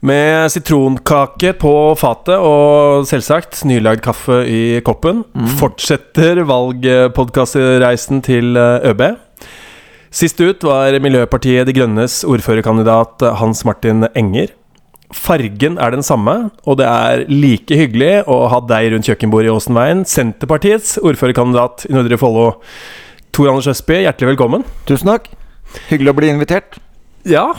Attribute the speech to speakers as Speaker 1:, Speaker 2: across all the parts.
Speaker 1: Med sitronkake på fatet og selvsagt nylagd kaffe i koppen fortsetter valgpodkastreisen til eh, ØB. Sist ut var Miljøpartiet De Grønnes ordførerkandidat Hans Martin Enger. Fargen er den samme, og det er like hyggelig å ha deg rundt kjøkkenbordet i Åsenveien. Senterpartiets ordførerkandidat i Nordre Follo, Tor Anders Østby, hjertelig velkommen.
Speaker 2: Tusen takk. Hyggelig å bli invitert.
Speaker 1: Ja,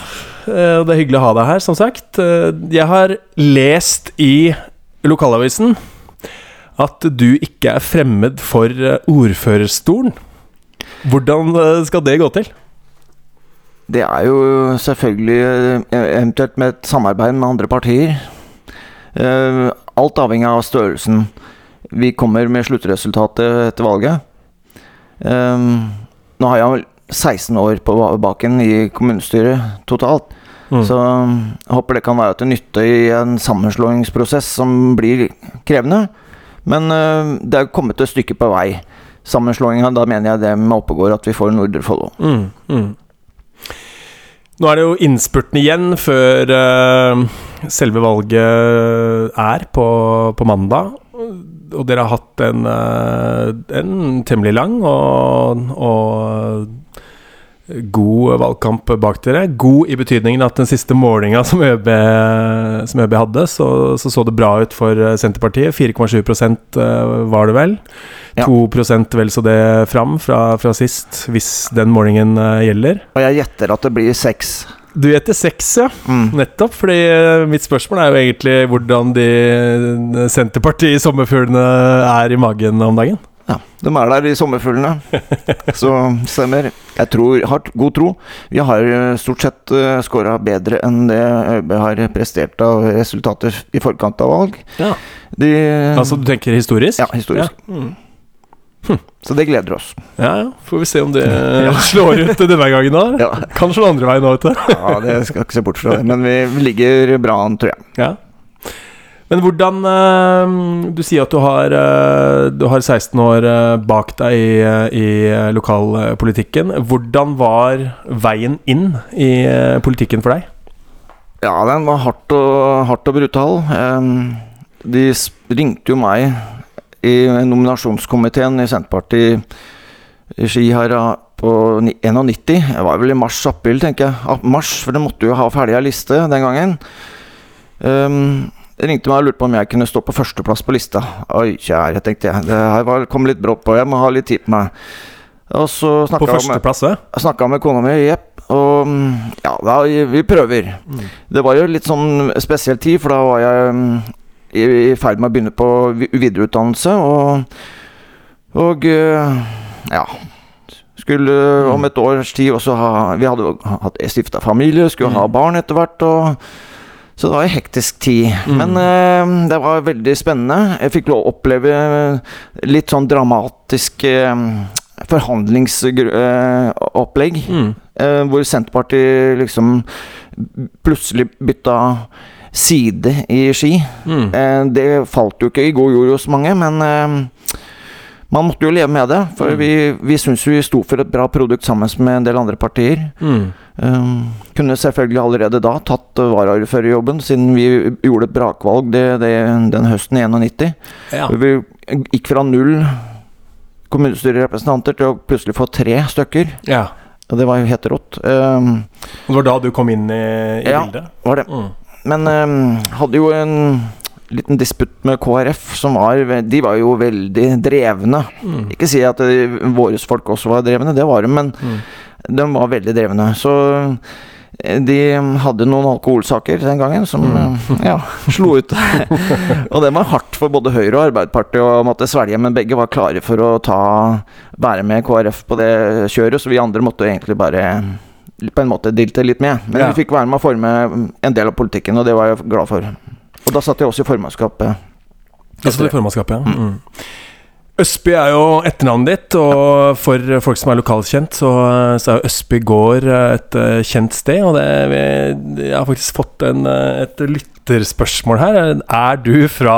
Speaker 1: eh, det er hyggelig å ha deg her, som sagt. Eh, Jeg har lest i lokalavisen at du ikke er fremmed for eh, ordførerstolen. Hvordan skal det gå til?
Speaker 2: Det er jo selvfølgelig eventuelt med et samarbeid med andre partier. Alt avhengig av størrelsen. Vi kommer med sluttresultatet etter valget. Nå har jeg 16 år på baken i kommunestyret totalt.
Speaker 1: Mm.
Speaker 2: Så jeg håper det kan være til nytte i en sammenslåingsprosess som blir krevende. Men uh, det er kommet et stykke på vei. Sammenslåinga, da mener jeg det med Oppegård at vi får Nordre Follo.
Speaker 1: Mm, mm. Nå er det jo innspurten igjen før uh, selve valget er på, på mandag. Og dere har hatt en, eh, en temmelig lang og, og god valgkamp bak dere. God i betydningen at den siste målinga som ØB, som ØB hadde, så, så så det bra ut for eh, Senterpartiet. 4,7 eh, var det vel.
Speaker 2: Ja.
Speaker 1: 2 vel så det fram fra, fra sist, hvis den målingen eh, gjelder.
Speaker 2: Og jeg gjetter at det blir seks.
Speaker 1: Du gjetter seks, ja.
Speaker 2: Mm.
Speaker 1: Nettopp. fordi mitt spørsmål er jo egentlig hvordan de Senterparti-sommerfuglene er i magen om dagen.
Speaker 2: Ja, de er der, de sommerfuglene. Så stemmer. Jeg tror, har god tro. Vi har eh, stort sett uh, scora bedre enn det ØB har prestert av resultater i forkant av valg.
Speaker 1: Ja.
Speaker 2: De,
Speaker 1: Altså, du tenker historisk?
Speaker 2: Ja, historisk.
Speaker 1: Ja, mm.
Speaker 2: Så det gleder oss.
Speaker 1: ja, ja. Får vi se om det slår ut denne gangen, da.
Speaker 2: Ja,
Speaker 1: Kan slå andre veien òg, vet du.
Speaker 2: ja det skal jeg ikke se bort fra det. Men vi vi ligger bra an, tror jeg.
Speaker 1: Ja. Men hvordan eh, Du sier at du har, eh, du har 16 år eh, bak deg i, i lokalpolitikken. Hvordan var veien inn i politikken for deg?
Speaker 2: Ja, den var hardt og, hardt og brutal. De ringte jo meg i nominasjonskomiteen i Senterpartiet i Ski her på ni- 91. Det var vel i mars-april, tenker jeg. Mars, for det måtte jo ha ferdig ei liste den gangen. Um, ringte meg og lurte på om jeg kunne stå på førsteplass på lista. Oi, kjære, tenkte jeg. Det her var, kom litt brått på. Jeg må ha litt tid på meg. Og så snakka jeg med med kona mi, jepp. Og mm, ja, da, vi prøver.
Speaker 1: Mm.
Speaker 2: Det var jo litt sånn spesiell tid, for da var jeg mm, i, i ferd med å begynne på videreutdannelse. Og, og eh, ja Skulle om et års tid også ha Vi hadde hatt stifta familie, skulle ha
Speaker 1: Mm.
Speaker 2: barn etter hvert. Og, så det var en hektisk tid.
Speaker 1: Mm.
Speaker 2: Men uh, det var veldig spennende. Jeg fikk lov å oppleve litt sånn dramatisk uh, forhandlingsopplegg.
Speaker 1: Mm.
Speaker 2: Eh, hvor Senterpartiet liksom plutselig bytta side i Ski.
Speaker 1: Mm.
Speaker 2: Eh, det falt jo ikke i god jord hos mange, men eh, man måtte jo leve med det. For
Speaker 1: Mm.
Speaker 2: vi, vi syns vi sto for et bra produkt sammen med en del andre partier.
Speaker 1: Mm.
Speaker 2: Um, kunne selvfølgelig allerede da tatt varaordførerjobben, siden vi gjorde et brakvalg det, det, den høsten i 91.
Speaker 1: Ja.
Speaker 2: Vi gikk fra null kommunestyrerepresentanter til å plutselig få tre stykker.
Speaker 1: ja.
Speaker 2: Det var jo helt rått.
Speaker 1: Um, det var da du kom inn i, i
Speaker 2: Ja.
Speaker 1: bildet?
Speaker 2: var det.
Speaker 1: Mm.
Speaker 2: Men um, hadde jo en liten disputt med KrF, som var De var jo veldig drevne.
Speaker 1: Mm.
Speaker 2: Ikke si at eh, våre folk også var drevne, det var de, men
Speaker 1: Mm.
Speaker 2: de var veldig drevne. Så eh, de hadde noen alkoholsaker den gangen som
Speaker 1: Mm.
Speaker 2: eh, ja, slo ut. og det var hardt for både Høyre og Arbeiderpartiet å måtte svelge, men begge var klare for å ta, være med KrF på det kjøret, så vi andre måtte egentlig bare på en måte dilte litt med. Men
Speaker 1: Ja.
Speaker 2: vi fikk være med å forme en del av politikken, og det var jeg glad for. Og da satt jeg også i formannskapet.
Speaker 1: Da satt du i formannskapet, ja. Mm. Østby er jo etternavnet ditt, og for folk som er lokalkjent, så, så er Østby gård et eh, kjent sted. Og det, vi, jeg har faktisk fått en, eh, et lytterspørsmål her. Er du fra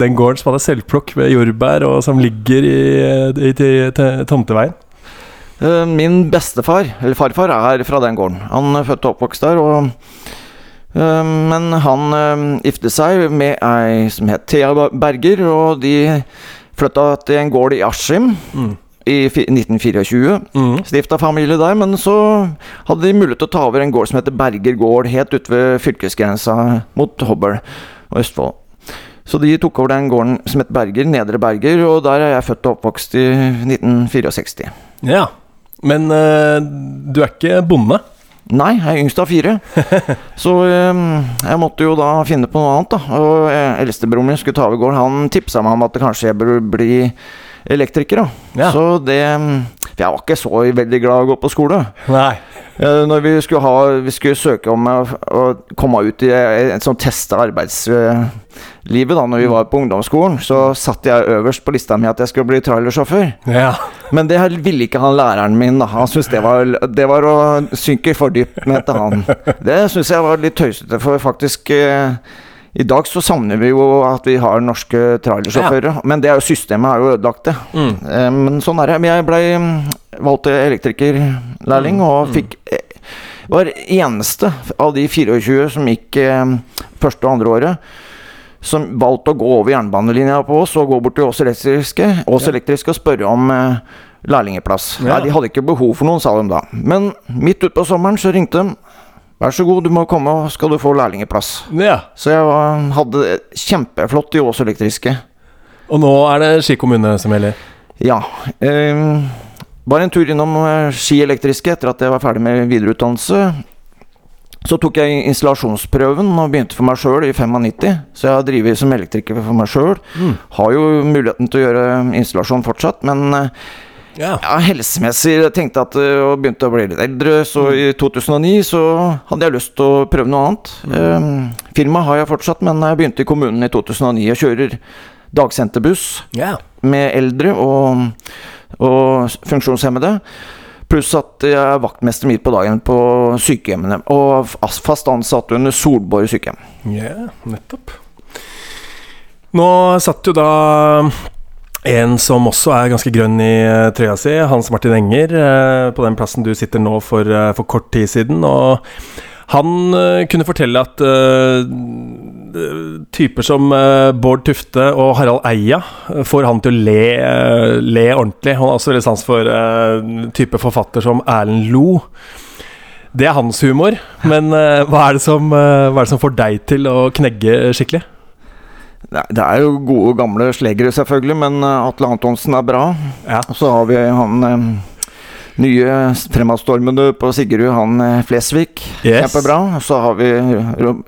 Speaker 1: den gården som hadde selvplukk ved jordbær, og som ligger i, i, til, til Tomteveien?
Speaker 2: Eh, Min bestefar, eller farfar, er fra den gården. Han er født og oppvokst der. Og Eh, Men han giftet gifte seg med ei som het Thea Berger, og de flytta til en gård i Askim
Speaker 1: Mm.
Speaker 2: i 1924.
Speaker 1: Mm.
Speaker 2: Stifta familie der, men så hadde de mulighet til å ta over en gård som heter Berger gård, helt ute ved fylkesgrensa mot Hobøl og Østfold. Så de tok over den gården som het Berger, Nedre Berger, og der er jeg født og oppvokst i 1964.
Speaker 1: Ja. Men eh, du er ikke bonde?
Speaker 2: Nei, jeg er yngst av fire. Så eh, jeg måtte jo da finne på noe annet, da. Og eh, eldstebroren min skulle ta over gården. Han tipsa meg om at kanskje jeg burde bli elektriker, da.
Speaker 1: Ja.
Speaker 2: Så det For jeg var ikke så veldig glad i å gå på skole.
Speaker 1: Nei.
Speaker 2: Når vi skulle, ha, vi skulle søke om å, komme ut i et sånt testa arbeidslivet da når vi var på ungdomsskolen, så satt jeg øverst på lista mi at jeg skulle bli trailersjåfør.
Speaker 1: Ja.
Speaker 2: Men det ville ikke han læreren min. da Han syntes det var, det var å synke for dypt, mente han. Det syns jeg var litt tøysete, for faktisk eh, i dag så savner vi jo at vi har norske trailersjåfører. Men det er jo systemet har jo ødelagt det.
Speaker 1: Mm.
Speaker 2: Eh, Men sånn er det. Men jeg ble mm, valgt til elektrikerlærling og fikk eh, var eneste av de 24 som gikk eh, første og andre året, som valgte å gå over jernbanelinja på oss og gå bort til Ås Elektriske, Ås
Speaker 1: Ja.
Speaker 2: Elektriske og spørre om eh, lærlingeplass.
Speaker 1: Ja.
Speaker 2: Nei, de hadde ikke behov for noen, sa de da. Men midt utpå sommeren så ringte de. Vær så god, du må komme, og skal du få lærlingeplass.
Speaker 1: ja.
Speaker 2: Så jeg var, hadde det kjempeflott i Ås Elektriske.
Speaker 1: Og nå er det Ski kommune som gjelder?
Speaker 2: Ja. Eh, bare en tur innom eh, Ski Elektriske etter at jeg var ferdig med videreutdannelse. Så tok jeg installasjonsprøven og begynte for meg sjøl i 95. Så jeg har drevet som elektriker for meg sjøl.
Speaker 1: Mm.
Speaker 2: Har jo muligheten til å gjøre installasjon fortsatt, men eh,
Speaker 1: Ja.
Speaker 2: ja, helsemessig jeg tenkte at jeg og begynte å bli litt eldre, så i 2009 så hadde jeg lyst til å prøve noe annet. Eh, Firmaet har jeg fortsatt, men jeg begynte i kommunen i 2009 og kjører dagsenterbuss
Speaker 1: ja.
Speaker 2: med eldre og, og funksjonshemmede. Pluss at jeg er vaktmester midt på dagen på sykehjemmene. Og fast ansatt under Solborg sykehjem.
Speaker 1: Ja, nettopp. Nå satt jo da en som også er ganske grønn i eh, trøya si, Hans Martin Enger, eh, på den plassen du sitter nå for, eh, for kort tid siden. Og han kunne fortelle at uh, typer som uh, Bård Tufte og Harald Eia får han til å le, uh, le ordentlig. Han har også veldig sans for type forfatter som Erlend Lo. Det er hans humor, men hva, er som, hva er det som får deg til å knegge skikkelig?
Speaker 2: Det er jo gode, gamle slegere, selvfølgelig, men eh, Atle Antonsen er bra.
Speaker 1: Ja.
Speaker 2: Og så har vi han eh, nye fremadstormende på Sigrud, han eh, Flesvig.
Speaker 1: Yes.
Speaker 2: Kjempebra. Så har vi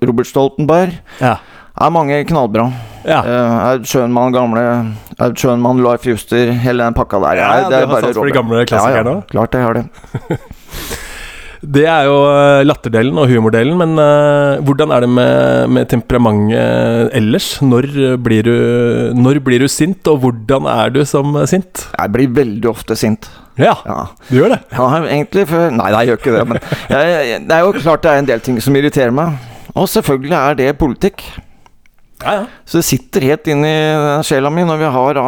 Speaker 2: Robert Stoltenberg.
Speaker 1: Ja.
Speaker 2: Er mange knallbra.
Speaker 1: ja.
Speaker 2: Uh, Aud Schønmann, gamle Aud Schønmann, Leif Juster, hele den pakka der.
Speaker 1: Ja,
Speaker 2: Nei,
Speaker 1: du har sans for de gamle klassikerne
Speaker 2: ja, ja, Klart jeg har det.
Speaker 1: Det er jo eh, latterdelen og humordelen, men uh, hvordan er det med, med temperamentet ellers? Når blir, du, når blir du sint, og hvordan er du som sint?
Speaker 2: Jeg blir veldig ofte sint.
Speaker 1: Ja,
Speaker 2: Ja.
Speaker 1: du gjør det.
Speaker 2: Ja, egentlig for Nei, nei, jeg gjør ikke det. Men jeg, det er jo klart det er en del ting som irriterer meg. Og selvfølgelig er det politikk.
Speaker 1: Ja, ja.
Speaker 2: Så det sitter helt inn i sjela mi når vi har da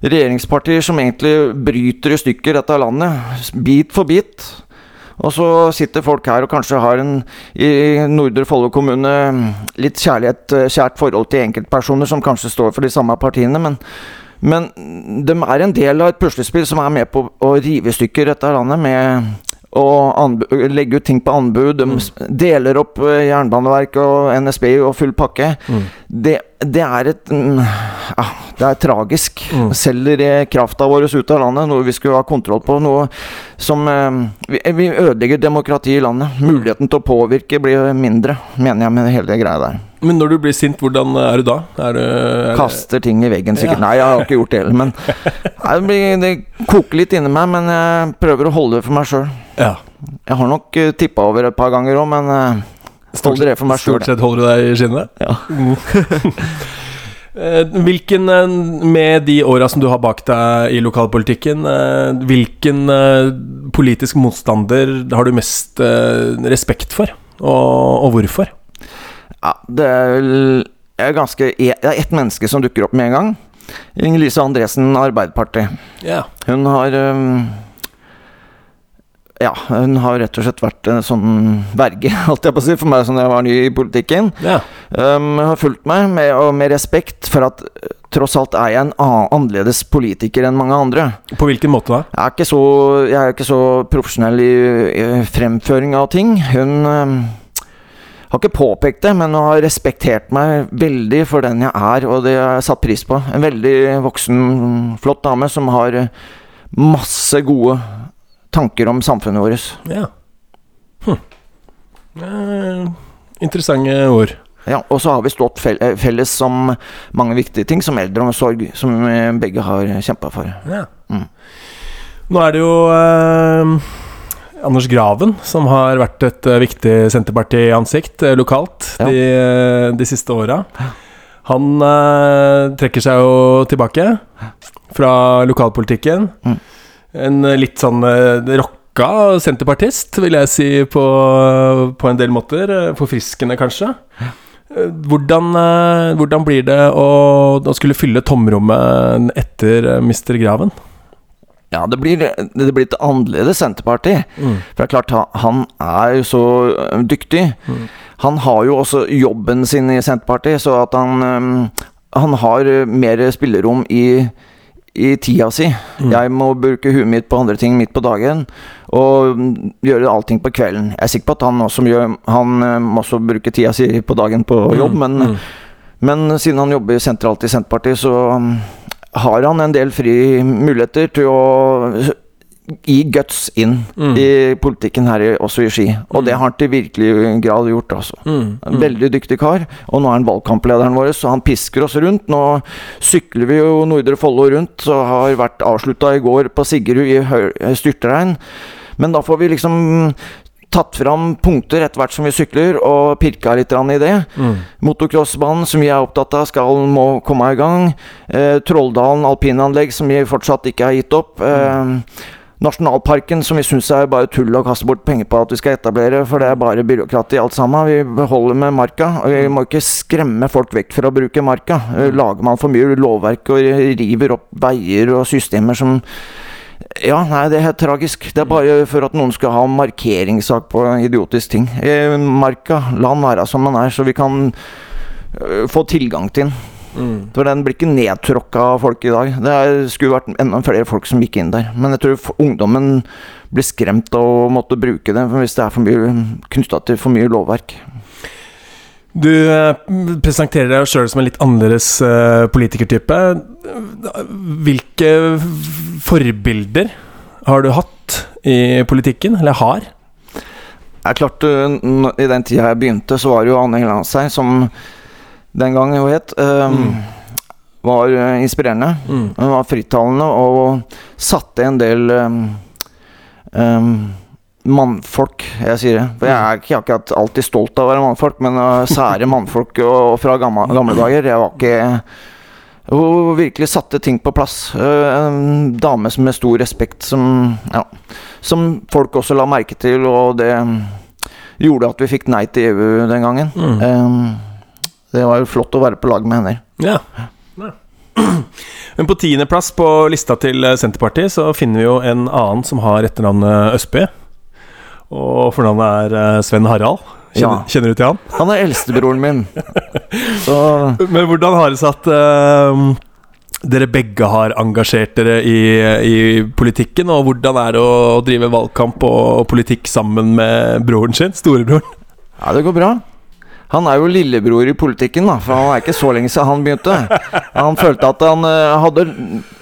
Speaker 2: regjeringspartier som egentlig bryter i stykker dette landet, bit for bit. Og så sitter folk her og kanskje har en i Nordre Follo kommune litt kjærlighet, kjært forhold til enkeltpersoner som kanskje står for de samme partiene, men men de er en del av et puslespill som er med på å rive i stykker dette landet med anbu- legge ut ting på anbud. De mm. deler opp eh, Jernbaneverket og NSB og full pakke.
Speaker 1: Mm.
Speaker 2: Det, det er et mm, ja, Det er tragisk.
Speaker 1: Mm.
Speaker 2: Selger eh, krafta vår ut av landet, noe vi skulle ha kontroll på. Noe som eh, vi, vi ødelegger demokratiet i landet. Muligheten til å påvirke blir mindre, mener jeg med hele greia der.
Speaker 1: Men når du blir sint, hvordan er du da? Er du, er
Speaker 2: Kaster ting i veggen, sikkert.
Speaker 1: Ja.
Speaker 2: Nei, jeg har ikke gjort det heller. Men nei, det, blir, det koker litt inni meg, men jeg prøver å holde det for meg sjøl.
Speaker 1: Ja.
Speaker 2: Jeg har nok uh, tippa over et par ganger òg, men uh, holder det for meg.
Speaker 1: Stort sett holder du deg i skinnet?
Speaker 2: Ja.
Speaker 1: Eh, Hvilken, eh, med de åra som du har bak deg i lokalpolitikken, eh, hvilken eh, politisk motstander har du mest eh, respekt for, og, og hvorfor?
Speaker 2: Ja, det er vel ganske Det er ett menneske som dukker opp med en gang. Inger-Lise Andresen, Arbeiderpartiet.
Speaker 1: Yeah.
Speaker 2: Hun har um, ja, hun har rett og slett vært en sånn verge, holdt jeg på å si, for meg som jeg var ny i politikken.
Speaker 1: Ja.
Speaker 2: Um, hun har fulgt meg med, og med respekt for at eh, tross alt er jeg en annerledes politiker enn mange andre.
Speaker 1: På hvilken måte da?
Speaker 2: Jeg er ikke så, jeg er ikke så profesjonell i, i fremføring av ting. Hun um, har ikke påpekt det, men hun har respektert meg veldig for den jeg er, og det har jeg satt pris på. En veldig voksen, flott dame som har eh, masse gode tanker om samfunnet vårt.
Speaker 1: Ja. Hm. Eh, interessante ord.
Speaker 2: Ja, og så har vi stått eh, felles om mange viktige ting, som eldreomsorg, som begge har kjempa for.
Speaker 1: Ja.
Speaker 2: Mm.
Speaker 1: Nå er det jo eh, Anders Graven som har vært et eh, viktig Senterparti-ansikt eh, lokalt
Speaker 2: Ja.
Speaker 1: de, eh, de siste åra. Han eh, trekker seg jo tilbake fra lokalpolitikken.
Speaker 2: Mm.
Speaker 1: En eh, litt sånn uh, rocka senterpartist, vil jeg si, på, på en del måter. Eh, Forfriskende, kanskje. Eh, Hvordan, eh, hvordan blir det å, å skulle fylle tomrommet etter eh, Mr. Graven?
Speaker 2: Ja, det blir, det blir et annerledes Senterparti.
Speaker 1: Mm.
Speaker 2: For det er klart, han- han er jo så dyktig.
Speaker 1: Mm.
Speaker 2: Han har jo også jobben sin i Senterpartiet, så at han Han har mer spillerom i, i tida si.
Speaker 1: Mm.
Speaker 2: Jeg må bruke huet mitt på andre ting midt på dagen, og mm, gjøre allting på kvelden. Jeg er sikker på at han også, gjør, han også bruker tida si på dagen på jobb, men
Speaker 1: Mm.
Speaker 2: men siden han jobber sentralt i Senterpartiet, så um, har han en del fri muligheter til å gi guts inn
Speaker 1: Mm.
Speaker 2: i politikken her i, også i Ski. Og det har han til virkelig grad gjort, altså.
Speaker 1: Mm.
Speaker 2: En Veldig dyktig kar. Og nå er han valgkamplederen vår, så han pisker oss rundt. Nå sykler vi jo Nordre Follo rundt, så har vært avslutta i går på Sigerud i styrtregn. Men da får vi liksom tatt fram punkter etter hvert som vi sykler, og pirka litt i det.
Speaker 1: Mm.
Speaker 2: Motocrossbanen, som vi er opptatt av, skal må komme i gang. Eh, Trolldalen alpinanlegg, som vi fortsatt ikke har gitt opp. Eh, Nasjonalparken, som vi syns er bare tull å kaste bort penger på at vi skal etablere, for det er bare byråkrati alt sammen. Vi holder med marka. og Vi må ikke skremme folk vekk fra å bruke marka. Eh, Lager man for mye lovverk og river opp veier og systemer som ja, nei, det er helt tragisk. Det er bare for at noen skal ha markeringssak på idiotisk ting. Eh, marka, la den være som den er, så vi kan øh, få tilgang til den.
Speaker 1: Mm.
Speaker 2: For den blir ikke nedtråkka av folk i dag. Det skulle vært enda flere folk som gikk inn der. Men jeg tror ungdommen blir skremt av å måtte bruke det hvis det er for mye knytta til for mye lovverk.
Speaker 1: Du eh, presenterer deg sjøl som en litt annerledes eh, politikertype. Hvilke forbilder har du hatt i politikken, eller har?
Speaker 2: Det er klart, øh, I den tida jeg begynte, så var det jo Anne Hellandseid, som den gang hun het, øh,
Speaker 1: Mm.
Speaker 2: var øh, inspirerende.
Speaker 1: Mm.
Speaker 2: Hun var frittalende og satte en del um, mannfolk, jeg sier det. For jeg er ikke akkurat alltid stolt av å være mannfolk, men uh, sære mannfolk og, fra gamle, gamle dager. Jeg var ikke Hun virkelig satte ting på plass. Uh, en dame som med stor respekt, som Ja. Som folk også la merke til, og det gjorde at vi fikk nei til EU den gangen.
Speaker 1: Mm.
Speaker 2: Um, det var jo flott å være på lag med henne.
Speaker 1: Ja. ja. Men på tiendeplass på lista til eh, Senterpartiet så finner vi jo en annen som har etternavnet Østby. Og fornavnet er eh, Sven Harald. Kjenner,
Speaker 2: Ja.
Speaker 1: kjenner du til han?
Speaker 2: Han er eldstebroren min. Så
Speaker 1: Men hvordan har det seg at uh, dere begge har engasjert dere i, i politikken? Og hvordan er det å drive valgkamp og, politikk sammen med broren sin, storebroren?
Speaker 2: Ja, det går bra. Han er jo lillebror i politikken, da, for han er ikke så lenge siden han begynte. Han følte at han eh, hadde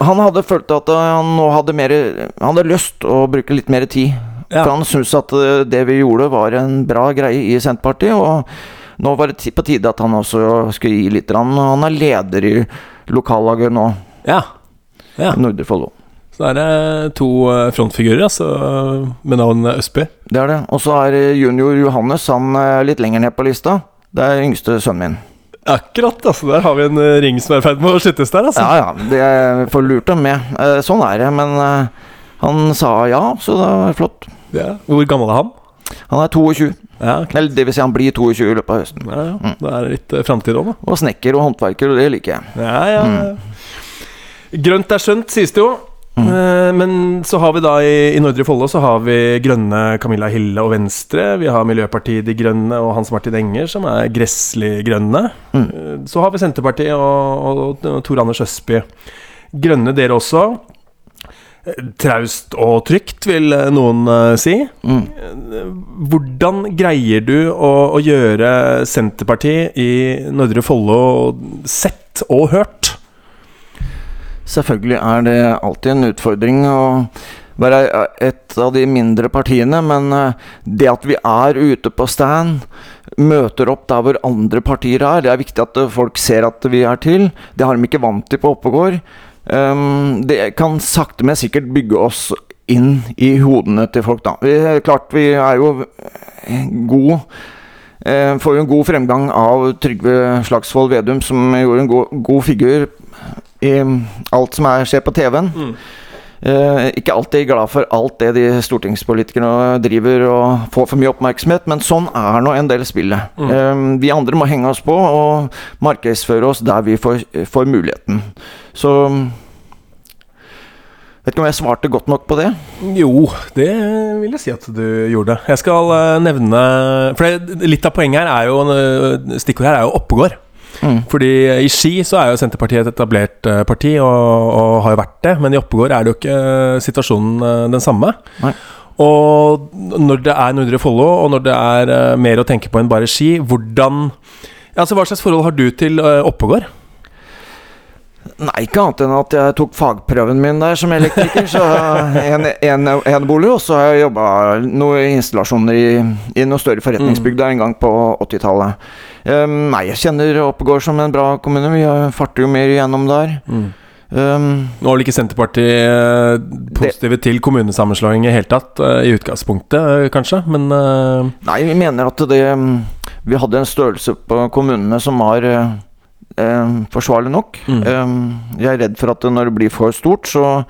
Speaker 2: Han hadde følt at han nå hadde mer Han hadde lyst å bruke litt mer tid.
Speaker 1: Ja.
Speaker 2: For han syntes at eh, det vi gjorde, var en bra greie i Senterpartiet. Og nå var det på tide at han også skulle gi litt. Han er leder i lokallaget nå,
Speaker 1: Ja. ja.
Speaker 2: Nordre Follo.
Speaker 1: Så er det to eh, frontfigurer altså, med navn Østby.
Speaker 2: Det er det. Og så er junior Johannes han er litt lenger ned på lista. Det er yngste sønnen min.
Speaker 1: Akkurat. altså Der har vi en eh, ring som er i ferd med å skyttes der. altså
Speaker 2: Ja, ja, det får lurt dem med. Eh, Sånn er det, men eh, han sa ja, så det var flott.
Speaker 1: Ja. Hvor gammel er han?
Speaker 2: Han er 22.
Speaker 1: Ja.
Speaker 2: Eller det vil si han blir 22 i løpet av høsten.
Speaker 1: ja, ja. Da er litt framtid òg, da.
Speaker 2: Og snekker og håndverker, og det liker jeg.
Speaker 1: Ja, ja.
Speaker 2: Mm.
Speaker 1: Grønt er skjønt, sies det jo.
Speaker 2: Mm.
Speaker 1: Eh, Men så har vi da i, i Nordre Follo så har vi Grønne Camilla Hille og Venstre. Vi har Miljøpartiet De Grønne og Hans Martin Enger, som er gresslig grønne.
Speaker 2: Mm.
Speaker 1: Eh, Så har vi Senterpartiet og, og, og Tor Anders Østby. Grønne dere også. Eh, Traust og trygt, vil noen si.
Speaker 2: Mm.
Speaker 1: Hvordan greier du å, å gjøre Senterpartiet i Nordre Follo sett og hørt?
Speaker 2: Selvfølgelig er det alltid en utfordring å være et av de mindre partiene, men eh, det at vi er ute på stand, møter opp der hvor andre partier er, det er viktig at eh, folk ser at vi er til. Det har de ikke vant til på Oppegård. Um, det kan sakte, men sikkert bygge oss inn i hodene til folk, da. Vi, klart vi er jo god eh, Får jo en god fremgang av Trygve Slagsvold Vedum, som gjorde en god, god figur i alt som er, skjer på TV-en.
Speaker 1: Mm.
Speaker 2: Eh, ikke alltid glad for alt det de stortingspolitikerne driver og får for mye oppmerksomhet, men sånn er nå en del spillet.
Speaker 1: Mm.
Speaker 2: Eh, vi andre må henge oss på og markedsføre oss der vi får, får muligheten. Så Vet ikke om jeg svarte godt nok på det.
Speaker 1: Jo, det vil jeg si at du gjorde. Jeg skal eh, nevne For litt av poenget her er jo Stikkordet her er jo Oppegård.
Speaker 2: Mm.
Speaker 1: Fordi i Ski så er jo Senterpartiet et etablert eh, parti, og, og har jo vært det. Men i Oppegård er det jo ikke eh, situasjonen eh, den samme.
Speaker 2: Nei.
Speaker 1: Og når det er Nordre Follo, og når det er mer å tenke på enn bare Ski, hvordan altså Hva slags forhold har du til Oppegård?
Speaker 2: Nei, ikke annet enn at jeg tok fagprøven min der som elektriker. Så en, en, bolig, og så har jeg jobba noen installasjoner i, i noen større forretningsbygg der en gang på 80-tallet. Um, nei, jeg kjenner Oppegård som en bra kommune. Vi farter jo mer gjennom der. Um,
Speaker 1: Nå er vel ikke Senterpartiet positive positive til kommunesammenslåing i hele tatt, eh, i utgangspunktet, eh, kanskje, men uh,
Speaker 2: nei, vi mener at det um, Vi hadde en størrelse på kommunene som var um, forsvarlig nok.
Speaker 1: Mm.
Speaker 2: Eh, jeg er redd for at når det blir for stort, så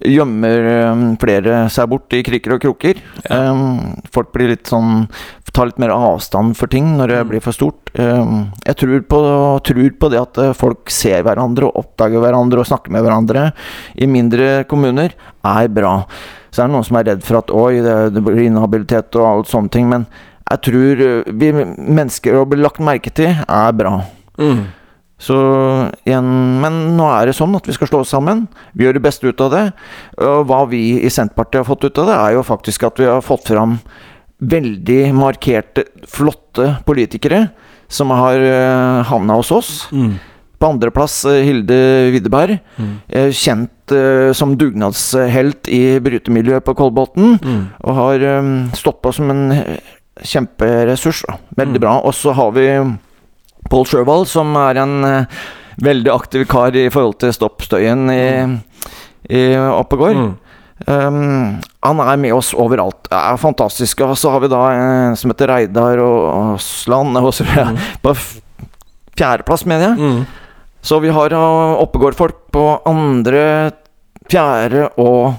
Speaker 2: gjemmer eh, flere seg bort i kriker og kroker.
Speaker 1: Ja.
Speaker 2: Um, folk blir litt sånn tar litt mer avstand for ting når det
Speaker 1: Mm.
Speaker 2: blir for stort. Um, jeg tror på, tror på det at eh, folk ser hverandre og oppdager hverandre og snakker med hverandre i mindre kommuner, er bra. Så er det noen som er redd for at oi, det, det blir inhabilitet og alt sånne ting, men jeg tror eh, vi mennesker å bli lagt merke til, er bra.
Speaker 1: mm.
Speaker 2: Så igjen, Men nå er det sånn at vi skal slå oss sammen. Vi gjør det beste ut av det. Og hva vi i Senterpartiet har fått ut av det, er jo faktisk at vi har fått fram veldig markerte, flotte politikere som har uh, havna hos oss.
Speaker 1: Mm.
Speaker 2: På andreplass uh, Hilde Widerberg,
Speaker 1: Mm.
Speaker 2: eh, kjent eh, som dugnadshelt i brytemiljøet på Kolbotn.
Speaker 1: Mm.
Speaker 2: Og har stått på som en eh, kjemperessurs. Veldig
Speaker 1: Mm.
Speaker 2: bra. Og så har vi Pål Sjøvold, som er en eh, veldig aktiv kar i forhold til stoppstøyen i, i Oppegård.
Speaker 1: Mm.
Speaker 2: Um, han er med oss overalt. Det er fantastisk. Og så har vi da en som heter Reidar og Aasland
Speaker 1: Mm.
Speaker 2: på fjerdeplass, mener jeg.
Speaker 1: Mm.
Speaker 2: Så vi har uh, Oppegård-folk på andre, fjerde og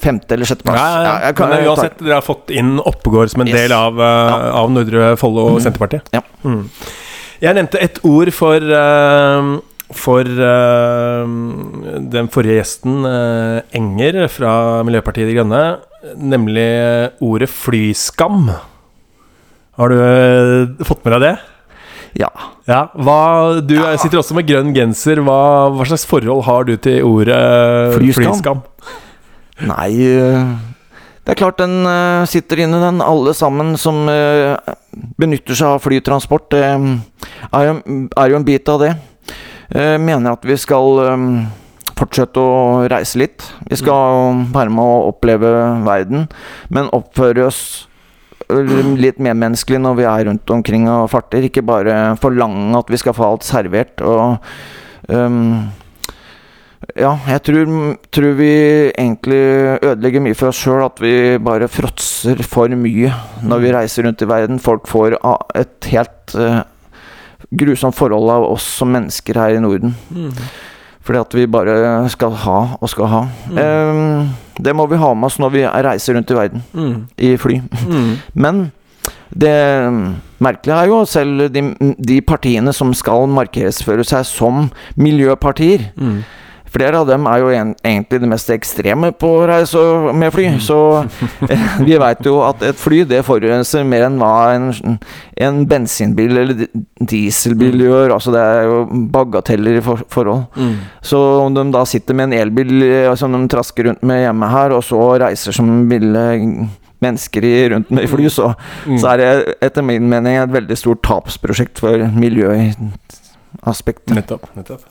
Speaker 2: femte eller sjetteplass.
Speaker 1: Ja, ja, ja.
Speaker 2: jeg kan-
Speaker 1: Men
Speaker 2: tar-
Speaker 1: uansett, dere har fått inn Oppegård som en
Speaker 2: Yes.
Speaker 1: del av, uh,
Speaker 2: Ja.
Speaker 1: av Nordre Follo
Speaker 2: Mhm.
Speaker 1: Senterpartiet.
Speaker 2: Ja.
Speaker 1: Mm. Jeg nevnte et ord for uh, For uh, den forrige gjesten, uh, Enger fra Miljøpartiet De Grønne, nemlig ordet flyskam. Har du fått med deg det?
Speaker 2: Ja.
Speaker 1: Ja, hva, Du
Speaker 2: Ja.
Speaker 1: sitter også med grønn genser. Hva, hva slags forhold har du til ordet
Speaker 2: Flyskam?
Speaker 1: flyskam?
Speaker 2: Nei Det er klart den eh, sitter inne, den. Alle sammen som eh, benytter seg av flytransport, det er, jo- er jo en bit av det. Jeg mener at vi skal eh, fortsette å reise litt. Vi skal være med å oppleve verden, men oppføre oss eh, litt medmenneskelig når vi er rundt omkring og farter. Ikke bare forlange at vi skal få alt servert. og ehm, ja, jeg tror, tror vi egentlig ødelegger mye for oss sjøl. At vi bare fråtser for mye når vi reiser rundt i verden. Folk får et helt uh, grusomt forhold av oss som mennesker her i Norden.
Speaker 1: Mm.
Speaker 2: Fordi at vi bare skal ha og skal ha.
Speaker 1: Mm.
Speaker 2: Um, det må vi ha med oss når vi reiser rundt i verden
Speaker 1: Mm.
Speaker 2: i fly.
Speaker 1: Mm.
Speaker 2: Men det merkelige er jo selv de, de partiene som skal markedsføre seg som miljøpartier,
Speaker 1: Mm.
Speaker 2: Flere av dem er jo en, egentlig det mest ekstreme på å reise med fly. Så eh, vi veit jo at et fly det forurenser mer enn hva en, en bensinbil eller di- dieselbil gjør. Altså det er jo bagateller i for, forhold.
Speaker 1: Mm.
Speaker 2: Så om de da sitter med en elbil eh, som de trasker rundt med hjemme her, og så reiser som ville mennesker i, rundt med i fly, så,
Speaker 1: Mm.
Speaker 2: så er det etter min mening et veldig stort tapsprosjekt for miljøaspektet. i.
Speaker 1: Nettopp. nettopp.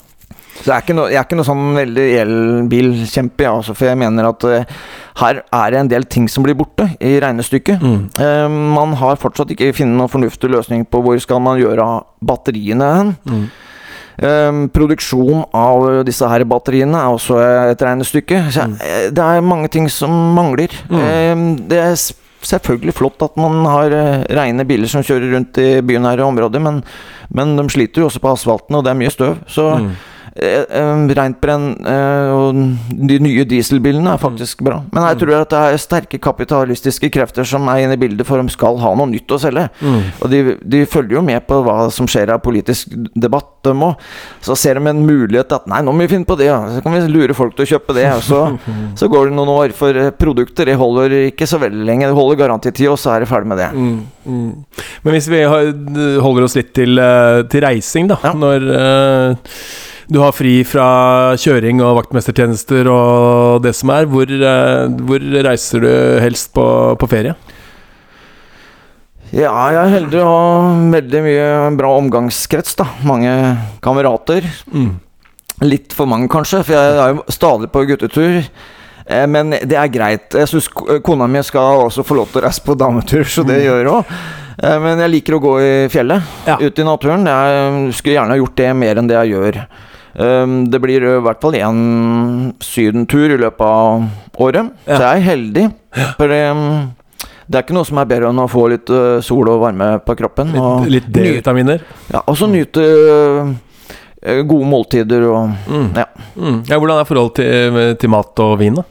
Speaker 2: Så jeg er ikke noe, jeg er ikke noe sånn veldig elbilkjempe, jeg også, for jeg mener at uh, her er det en del ting som blir borte i regnestykket.
Speaker 1: Mm.
Speaker 2: Uh, man har fortsatt ikke funnet noen fornuftig løsning på hvor skal man gjøre batteriene hen.
Speaker 1: Mm.
Speaker 2: Um, produksjon av disse her batteriene er også et regnestykke. Så
Speaker 1: Mm.
Speaker 2: det er mange ting som mangler.
Speaker 1: Mm.
Speaker 2: Um, det er selvfølgelig flott at man har rene biler som kjører rundt i bynære områder, men, men de sliter jo også på asfalten, og det er mye støv. Så
Speaker 1: Mm.
Speaker 2: Eh, eh, rent brenn eh, og de nye dieselbilene er faktisk bra. Men jeg tror at det er sterke kapitalistiske krefter som er inne i bildet, for de skal ha noe nytt å selge.
Speaker 1: Mm.
Speaker 2: Og de, de følger jo med på hva som skjer av politisk debatt, dem òg. Så ser de en mulighet at nei, nå må vi finne på det, ja. så kan vi lure folk til å kjøpe det. Og så, så går det noen år, for produkter det holder ikke så veldig lenge. Det holder garantitid, og så er det ferdig med det.
Speaker 1: Mm, mm. Men hvis vi holder oss litt til, til reising, da.
Speaker 2: Ja.
Speaker 1: Når eh, du har fri fra kjøring og vaktmestertjenester og det som er, hvor, eh, hvor reiser du helst på, på ferie?
Speaker 2: Ja, jeg er heldig å ha veldig mye bra omgangskrets, da. Mange kamerater.
Speaker 1: Mm.
Speaker 2: Litt for mange, kanskje, for jeg er jo stadig på guttetur. Eh, Men det er greit. Jeg syns kona mi skal også få lov til å reise på dametur, så det gjør hun. Eh, Men jeg liker å gå i fjellet,
Speaker 1: Ja.
Speaker 2: ute i naturen. Jeg skulle gjerne ha gjort det mer enn det jeg gjør. Um, Det blir i hvert fall én sydentur i løpet av året,
Speaker 1: Ja.
Speaker 2: så jeg er heldig. For um, det er ikke noe som er bedre enn å få litt uh, sol og varme på kroppen. og
Speaker 1: Litt, litt D-vitaminer?
Speaker 2: ja, og så nyte uh, gode måltider og
Speaker 1: Mm.
Speaker 2: Ja.
Speaker 1: Mm. ja. Hvordan er forholdet til, til mat og vin, da?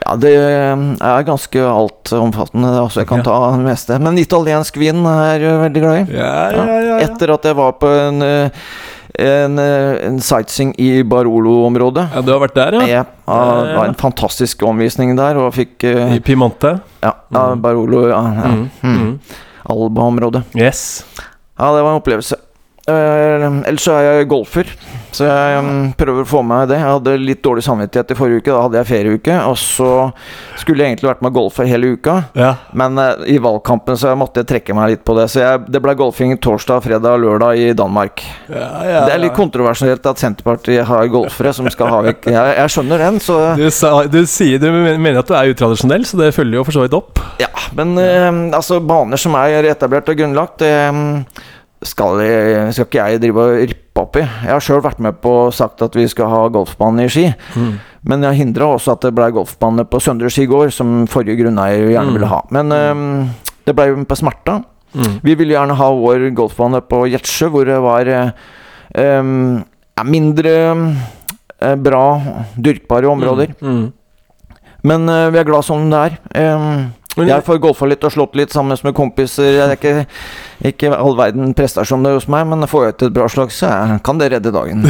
Speaker 2: Ja, det er ganske altomfattende. Altså, jeg kan
Speaker 1: Ja.
Speaker 2: ta det meste. Men italiensk vin er jeg veldig glad i.
Speaker 1: Ja,
Speaker 2: Etter at jeg var på en, uh, en, uh, en sightseeing i Barolo-området.
Speaker 1: Ja, du har vært der, ja? Ja, ja,
Speaker 2: var en fantastisk omvisning der, og fikk uh,
Speaker 1: I Piemonte?
Speaker 2: Ja, ja
Speaker 1: Mm.
Speaker 2: Barolo ja, ja.
Speaker 1: Mm.
Speaker 2: Mm.
Speaker 1: Mm.
Speaker 2: Alba-området.
Speaker 1: Yes.
Speaker 2: Ja, det var en opplevelse. Uh, ellers så er jeg golfer, så jeg um, prøver å få med det. Jeg hadde litt dårlig samvittighet i forrige uke, da hadde jeg ferieuke. Og så skulle jeg egentlig vært med golfer hele uka,
Speaker 1: Ja.
Speaker 2: men uh, i valgkampen så måtte jeg trekke meg litt på det. Så jeg, det ble golfing torsdag, fredag og lørdag i Danmark.
Speaker 1: Ja, ja,
Speaker 2: Det er litt kontroversielt at Senterpartiet har golfere som skal ha vekk Jeg, jeg skjønner den, så
Speaker 1: Du, sa, du sier du mener at du er utradisjonell, så det følger jo for så vidt opp.
Speaker 2: Ja, men uh, altså, baner som er etablert og grunnlagt, det um, skal, skal ikke jeg drive og rippe opp i. Jeg har sjøl vært med på og sagt at vi skal ha golfbane i Ski. Men jeg hindra også at det ble golfbane på Søndre Skigård, som forrige grunneier gjerne
Speaker 1: Mm.
Speaker 2: ville ha. Men um, det ble jo på Smerta.
Speaker 1: Mm.
Speaker 2: Vi ville gjerne ha vår golfbane på Gjetsjø, hvor det var um, mindre eh, bra dyrkbare områder.
Speaker 1: Mm.
Speaker 2: Men uh, vi er glad som det er. Um, jeg får golfa litt og slått litt sammen med kompiser. Det er ikke, ikke all verden prestasjoner hos meg, men får jeg til et bra slag, så kan det redde dagen.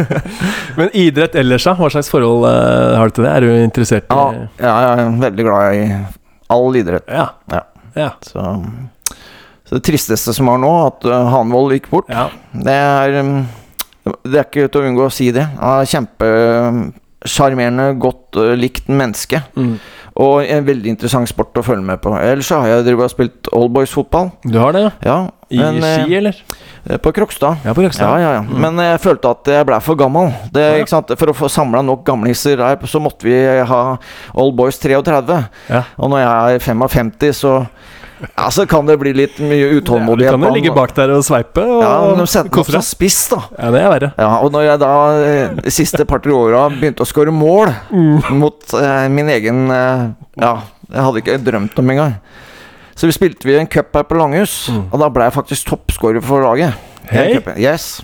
Speaker 1: Men idrett ellers, da? Hva slags forhold eh, har du til det? Er du interessert i
Speaker 2: Ja, ja, jeg er veldig glad i all idrett.
Speaker 1: Ja.
Speaker 2: Ja.
Speaker 1: Ja.
Speaker 2: Så, så det tristeste som var nå, at uh, Hanvold gikk bort,
Speaker 1: ja.
Speaker 2: det er um, Det er ikke til å unngå å si det. Han er Kjempesjarmerende, godt uh, likt menneske.
Speaker 1: Mm.
Speaker 2: Og en veldig interessant sport å følge med på. Ellers så har jeg drevet og spilt oldboys-fotball.
Speaker 1: Du har det, ja?
Speaker 2: Ja,
Speaker 1: I
Speaker 2: men, eh,
Speaker 1: ski, eller?
Speaker 2: På Krokstad.
Speaker 1: Ja, på Krokstad.
Speaker 2: Ja, ja, ja.
Speaker 1: Mm.
Speaker 2: Men jeg følte at jeg ble for gammel. Det? For å få samla nok gamliser der, så måtte vi ha Old Boys 33.
Speaker 1: Ja.
Speaker 2: Og når jeg er 55, så ja, så kan det bli litt mye
Speaker 1: Ja, du kan jo ligge bak der og sveipe og
Speaker 2: Ja, de setter meg som spiss, da.
Speaker 1: Ja, det er verre.
Speaker 2: Ja, og når jeg da eh, de siste par-tre åra begynte å skåre mål mot eh, min egen eh, Ja, jeg hadde ikke drømt om engang. Så vi spilte vi en cup her på Langhus,
Speaker 1: Mm.
Speaker 2: og da ble jeg faktisk toppskårer for laget.
Speaker 1: Hei.
Speaker 2: Yes.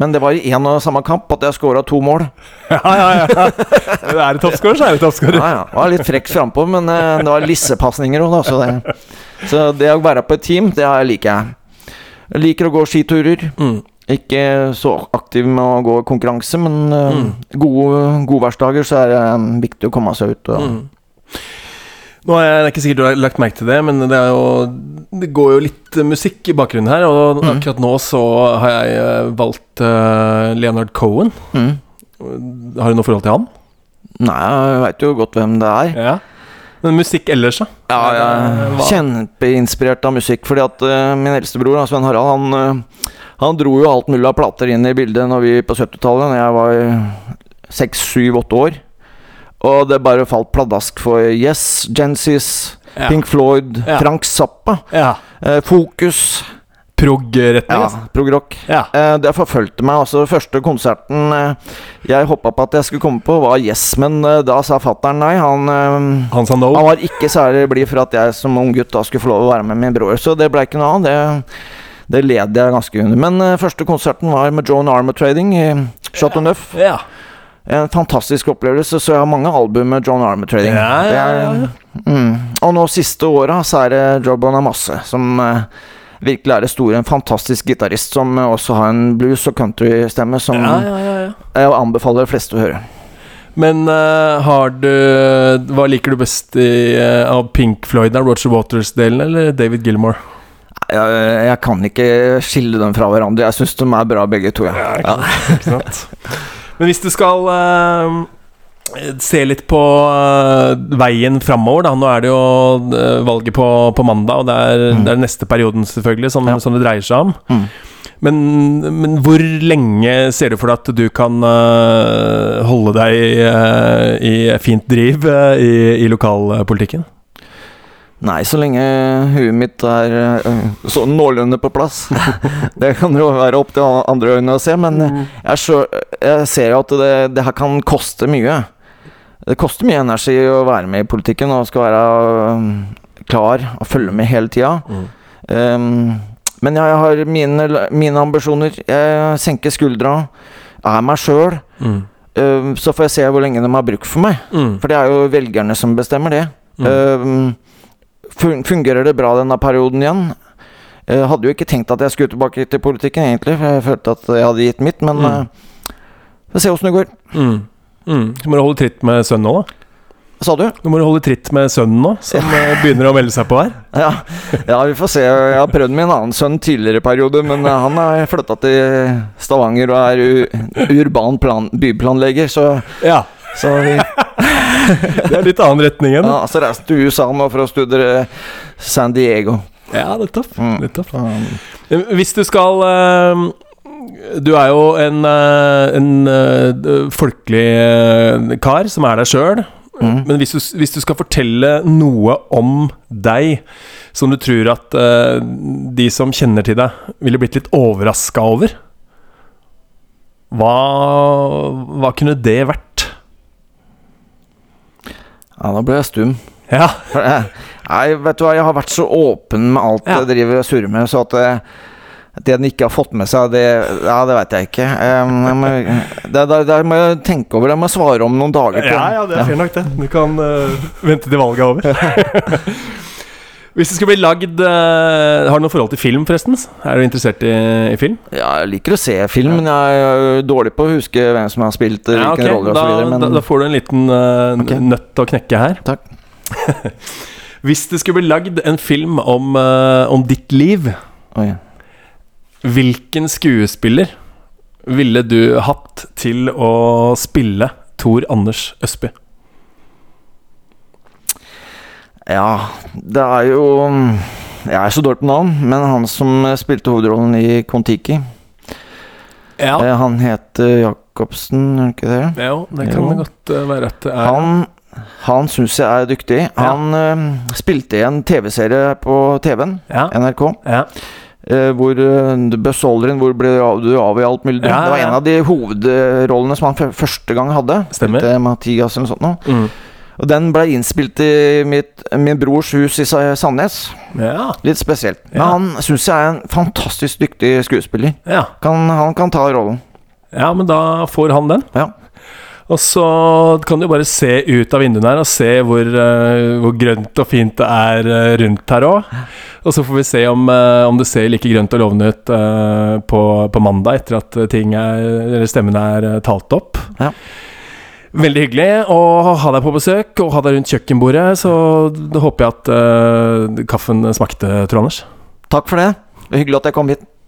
Speaker 2: Men det var i én og samme kamp at jeg scora to mål.
Speaker 1: Ja, ja, ja. Er det toppscorer, så er det toppscorer.
Speaker 2: Ja, ja. Jeg var litt frekk frampå, men eh, det var lissepasninger òg, da. Så det, så det å være på et team, det liker jeg. Jeg liker å gå skiturer.
Speaker 1: Mm.
Speaker 2: Ikke så aktiv med å gå i konkurranse, men eh,
Speaker 1: Mm.
Speaker 2: gode godværsdager så er det eh, viktig å komme seg ut. Og,
Speaker 1: Mm. Nå er jeg det er ikke sikkert du har lagt merke til det, men det, jo, det går jo litt musikk i bakgrunnen her. Og
Speaker 2: Mm.
Speaker 1: akkurat nå så har jeg eh, valgt uh, Leonard Cohen.
Speaker 2: Mm.
Speaker 1: Har du noe forhold til han?
Speaker 2: Nei, jeg veit jo godt hvem det er.
Speaker 1: Ja. Men musikk ellers, da?
Speaker 2: Ja, er
Speaker 1: Eh, hva-
Speaker 2: kjempeinspirert av musikk. Fordi at uh, min eldstebror, Sven Harald, han, uh, han dro jo alt mulig av plater inn i bildet når vi på 70-tallet, Når jeg var seks, syv, åtte år. Og det bare falt pladask for Yes, Genesis,
Speaker 1: Ja.
Speaker 2: Pink Floyd,
Speaker 1: Ja.
Speaker 2: Frank Zappa,
Speaker 1: Ja.
Speaker 2: uh, Fokus
Speaker 1: Prog-retning,
Speaker 2: Ja, prog-rock.
Speaker 1: Ja.
Speaker 2: Eh, det forfulgte meg. altså Første konserten eh, jeg hoppa på at jeg skulle komme på, var Yes, men eh, da sa fattern nei. Han,
Speaker 1: Han sa no?
Speaker 2: han var ikke særlig blid for at jeg som ung gutt da skulle få lov å være med min bror, så det ble ikke noe av. Det, det led jeg ganske under. Men første konserten var med Joan Armour Trading i Chateau Neuf.
Speaker 1: Ja.
Speaker 2: En fantastisk opplevelse, så jeg har mange album med Joan Armour Trading.
Speaker 1: Ja, ja,
Speaker 2: Det
Speaker 1: ja, ja.
Speaker 2: Mm. Og nå siste åra så er det Joe Bonamasse som eh, virkelig er det store. En fantastisk gitarist som eh, også har en blues- og countrystemme som
Speaker 1: ja, ja, ja, ja.
Speaker 2: jeg anbefaler de fleste å høre.
Speaker 1: Men uh, har du Hva liker du best i, uh, av Pink Floyd? da? Roger Waters-delen eller David Gilmore?
Speaker 2: Jeg, jeg kan ikke skille dem fra hverandre. Jeg syns de er bra begge to. Ja. Ja.
Speaker 1: Ikke sant? Men hvis du skal eh, se litt på eh, veien framover, da. Nå er det jo eh, valget på, på mandag, og det er,
Speaker 2: Mm.
Speaker 1: det er neste perioden, selvfølgelig, som,
Speaker 2: Ja.
Speaker 1: som det dreier seg om.
Speaker 2: Mm.
Speaker 1: Men, men hvor lenge ser du for deg at du kan uh, holde deg uh, i fint driv uh, i, i lokalpolitikken?
Speaker 2: Nei, så lenge huet mitt er Så sånn noenlunde på plass. det kan jo være opp til andre øyne å se, men sjø, jeg ser jo at det, det her kan koste mye. Det koster mye energi å være med i politikken og skal være øh, klar og følge med hele tida. Um, men jeg har mine, mine ambisjoner. Jeg senker skuldra, er meg sjøl.
Speaker 1: Mm.
Speaker 2: Um, så får jeg se hvor lenge de har bruk for meg.
Speaker 1: Mm.
Speaker 2: For det er jo velgerne som bestemmer det.
Speaker 1: Mm.
Speaker 2: Um, fungerer det bra denne perioden igjen? Jeg hadde jo ikke tenkt at jeg skulle tilbake til politikken, egentlig. For jeg følte at jeg hadde gitt mitt, men
Speaker 1: Mm.
Speaker 2: uh, vi får se åssen det går.
Speaker 1: Mm. Mm. Så må du holde tritt med sønnen nå, da.
Speaker 2: Sa du?
Speaker 1: Nå må du holde tritt med sønnen nå, som eh, begynner å melde seg på her.
Speaker 2: Ja, ja, vi får se. Jeg har prøvd med en annen sønn tidligere periode, men uh, han har flytta til Stavanger og er urban plan byplanlegger, så,
Speaker 1: Ja,
Speaker 2: så vi
Speaker 1: det er litt annen retning enn.
Speaker 2: ja, så reiste til USA nå for å studere San Diego.
Speaker 1: Ja, nettopp.
Speaker 2: Mm.
Speaker 1: nettopp.
Speaker 2: Um,
Speaker 1: Hvis du skal eh, Du er jo en, eh, en eh, folkelig eh, kar som er deg sjøl.
Speaker 2: mm.
Speaker 1: Men hvis du, hvis du skal fortelle noe om deg som du tror at uh, de som kjenner til deg, ville blitt litt overraska over, hva, hva kunne det vært?
Speaker 2: Ja, da ble jeg stum.
Speaker 1: Ja.
Speaker 2: Nei, vet du hva, jeg har vært så åpen med alt
Speaker 1: Ja.
Speaker 2: jeg driver og surrer med, så at det, det den ikke har fått med seg, det Ja, det veit jeg ikke. Um, jeg må, det, det, det må jeg tenke over. Det må jeg svare om noen dager. på.
Speaker 1: Ja, ja, det er fint nok, det. Du kan uh, vente til valget er over. Hvis det skal bli lagd uh, Har du noe forhold til film, forresten? Er du interessert i, i film?
Speaker 2: Ja, jeg liker å se film, men jeg er dårlig på å huske hvem som har spilt hvilken
Speaker 1: Ja,
Speaker 2: okay.
Speaker 1: ok. da,
Speaker 2: osv. Men
Speaker 1: da, da får du en liten uh,
Speaker 2: okay.
Speaker 1: nøtt å knekke her.
Speaker 2: Takk.
Speaker 1: Hvis det skulle bli lagd en film om, om ditt liv,
Speaker 2: Oi.
Speaker 1: Hvilken skuespiller ville du hatt til å spille Tor Anders Østby?
Speaker 2: Ja, det er jo Jeg er så dårlig på navn, men han som spilte hovedrollen i Kon-Tiki
Speaker 1: Ja,
Speaker 2: eh, Han het eh, Jacobsen, gjør han ikke det?
Speaker 1: jo, det kan
Speaker 2: Jo.
Speaker 1: det godt eh, være at det er.
Speaker 2: Han, han syns jeg er dyktig. Han eh, spilte i en TV-serie på TV-en,
Speaker 1: Ja,
Speaker 2: NRK,
Speaker 1: ja.
Speaker 2: Eh, hvor Buzz Aldrin hvor ble du av i alt mulig.
Speaker 1: Ja,
Speaker 2: Det var en av de hovedrollene som han første gang hadde.
Speaker 1: Stemmer.
Speaker 2: Etter Mathias eller noe sånt.
Speaker 1: Mm.
Speaker 2: Og den ble innspilt i mitt, min brors hus i Sandnes.
Speaker 1: ja.
Speaker 2: Litt spesielt. Men han syns jeg er en fantastisk dyktig skuespiller.
Speaker 1: Ja.
Speaker 2: Kan, han kan ta rollen.
Speaker 1: ja, men da får han den.
Speaker 2: Ja.
Speaker 1: Og så kan du bare se ut av vinduene her og se hvor, eh, hvor grønt og fint det er eh, rundt her òg. Og så får vi se om, eh, om det ser like grønt og lovende ut på, på mandag etter at ting er, eller stemmen er talt opp.
Speaker 2: Ja.
Speaker 1: Veldig hyggelig å ha deg på besøk og ha deg rundt kjøkkenbordet. Så håper jeg at uh, kaffen smakte, Tor Anders.
Speaker 2: Takk for det. Hyggelig at jeg kom hit.